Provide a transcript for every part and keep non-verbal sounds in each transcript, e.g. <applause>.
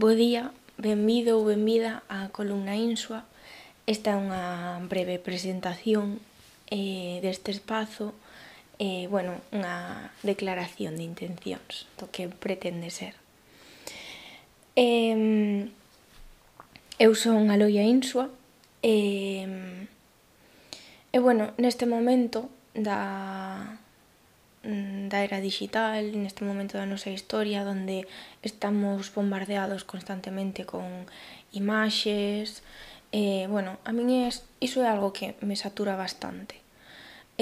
Bo día, benvido ou benvida á columna Insua. Esta é unha breve presentación eh, deste espazo, eh, bueno, unha declaración de intencións do que pretende ser. Eh, eu son Aloia Insua e eh, eh, bueno, neste momento da, da era digital, neste momento da nosa historia onde estamos bombardeados constantemente con imaxes, eh, bueno, a min es, iso é algo que me satura bastante.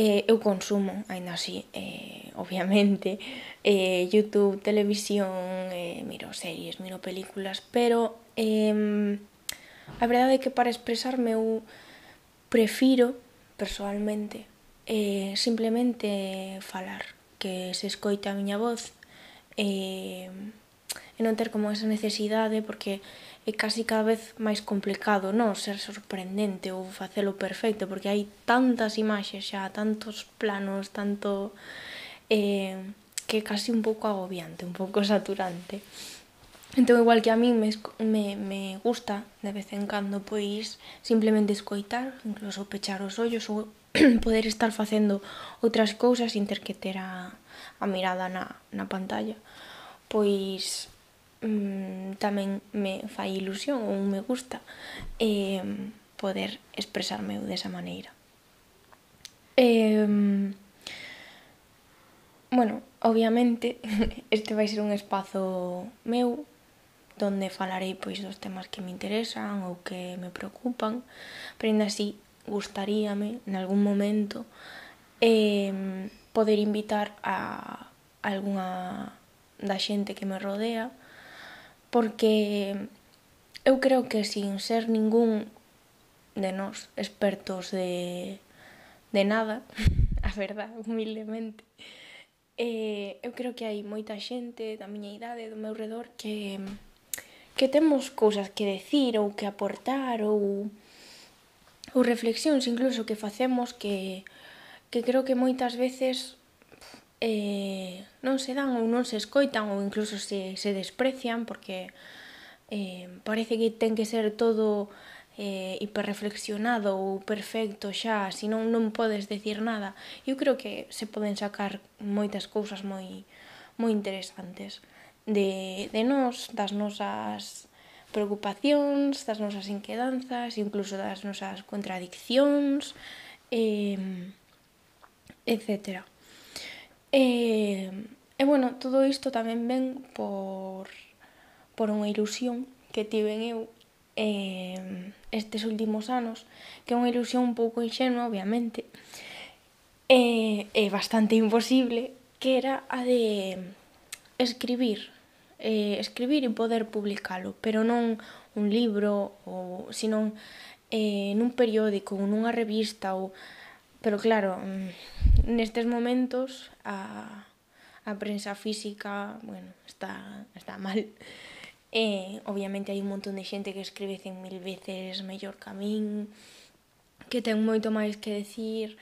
Eh, eu consumo, aínda así, eh, <laughs> obviamente, eh, YouTube, televisión, eh, miro series, miro películas, pero eh, a verdade é que para expresarme eu prefiro, personalmente, eh, simplemente falar que se escoita a miña voz e, e non ter como esa necesidade porque é casi cada vez máis complicado, non? Ser sorprendente ou facelo perfecto, porque hai tantas imaxes xa, tantos planos, tanto... Eh, que é casi un pouco agobiante, un pouco saturante. Entón, igual que a mí me, me, me gusta de vez en cando, pois, simplemente escoitar, incluso pechar os ollos ou <clears throat> poder estar facendo outras cousas sin ter que ter a, a mirada na, na pantalla, pois mm, tamén me fai ilusión ou me gusta eh, poder expresarme desa maneira. Eh, bueno, obviamente <laughs> este vai ser un espazo meu donde falarei pois dos temas que me interesan ou que me preocupan, pero ainda así gustaríame nalgún momento eh, poder invitar a algunha da xente que me rodea porque eu creo que sin ser ningún de nós expertos de, de nada, <laughs> a verdad, humildemente, eh, eu creo que hai moita xente da miña idade, do meu redor, que, que temos cousas que decir ou que aportar ou ou reflexións incluso que facemos que, que creo que moitas veces eh, non se dan ou non se escoitan ou incluso se, se desprecian porque eh, parece que ten que ser todo eh, hiperreflexionado ou perfecto xa, senón non podes decir nada. Eu creo que se poden sacar moitas cousas moi moi interesantes de, de nós, das nosas preocupacións, das nosas inquedanzas, incluso das nosas contradiccións, eh, etc. Eh, e bueno, todo isto tamén ven por, por unha ilusión que tiven eu eh, estes últimos anos, que é unha ilusión un pouco inxenua, obviamente, e eh, eh, bastante imposible, que era a de escribir eh, escribir e poder publicalo, pero non un libro ou sino eh, nun periódico ou nunha revista ou pero claro, mm, nestes momentos a a prensa física, bueno, está está mal. Eh, obviamente hai un montón de xente que escribe 100.000 veces mellor que a min, que ten moito máis que decir,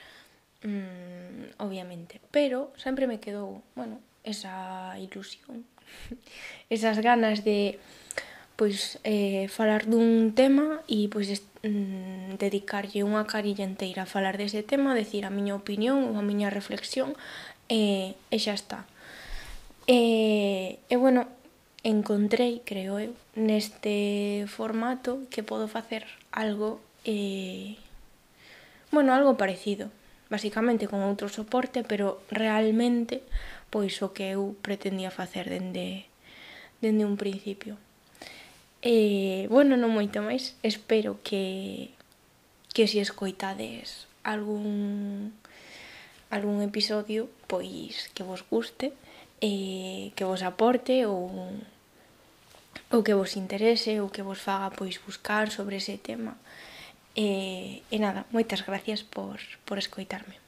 mm, obviamente. Pero sempre me quedou, bueno, esa ilusión esas ganas de pois eh, falar dun tema e pois est, mm, dedicarlle unha carilla inteira a falar dese tema, decir a miña opinión ou a miña reflexión e, eh, e xa está. E, eh, e bueno, encontrei, creo eu, neste formato que podo facer algo eh, bueno, algo parecido, basicamente con outro soporte, pero realmente pois o que eu pretendía facer dende, dende un principio. E, bueno, non moito máis, espero que, que se escoitades algún, algún episodio, pois que vos guste, e que vos aporte ou ou que vos interese ou que vos faga pois buscar sobre ese tema. E, e nada, moitas gracias por, por escoitarme.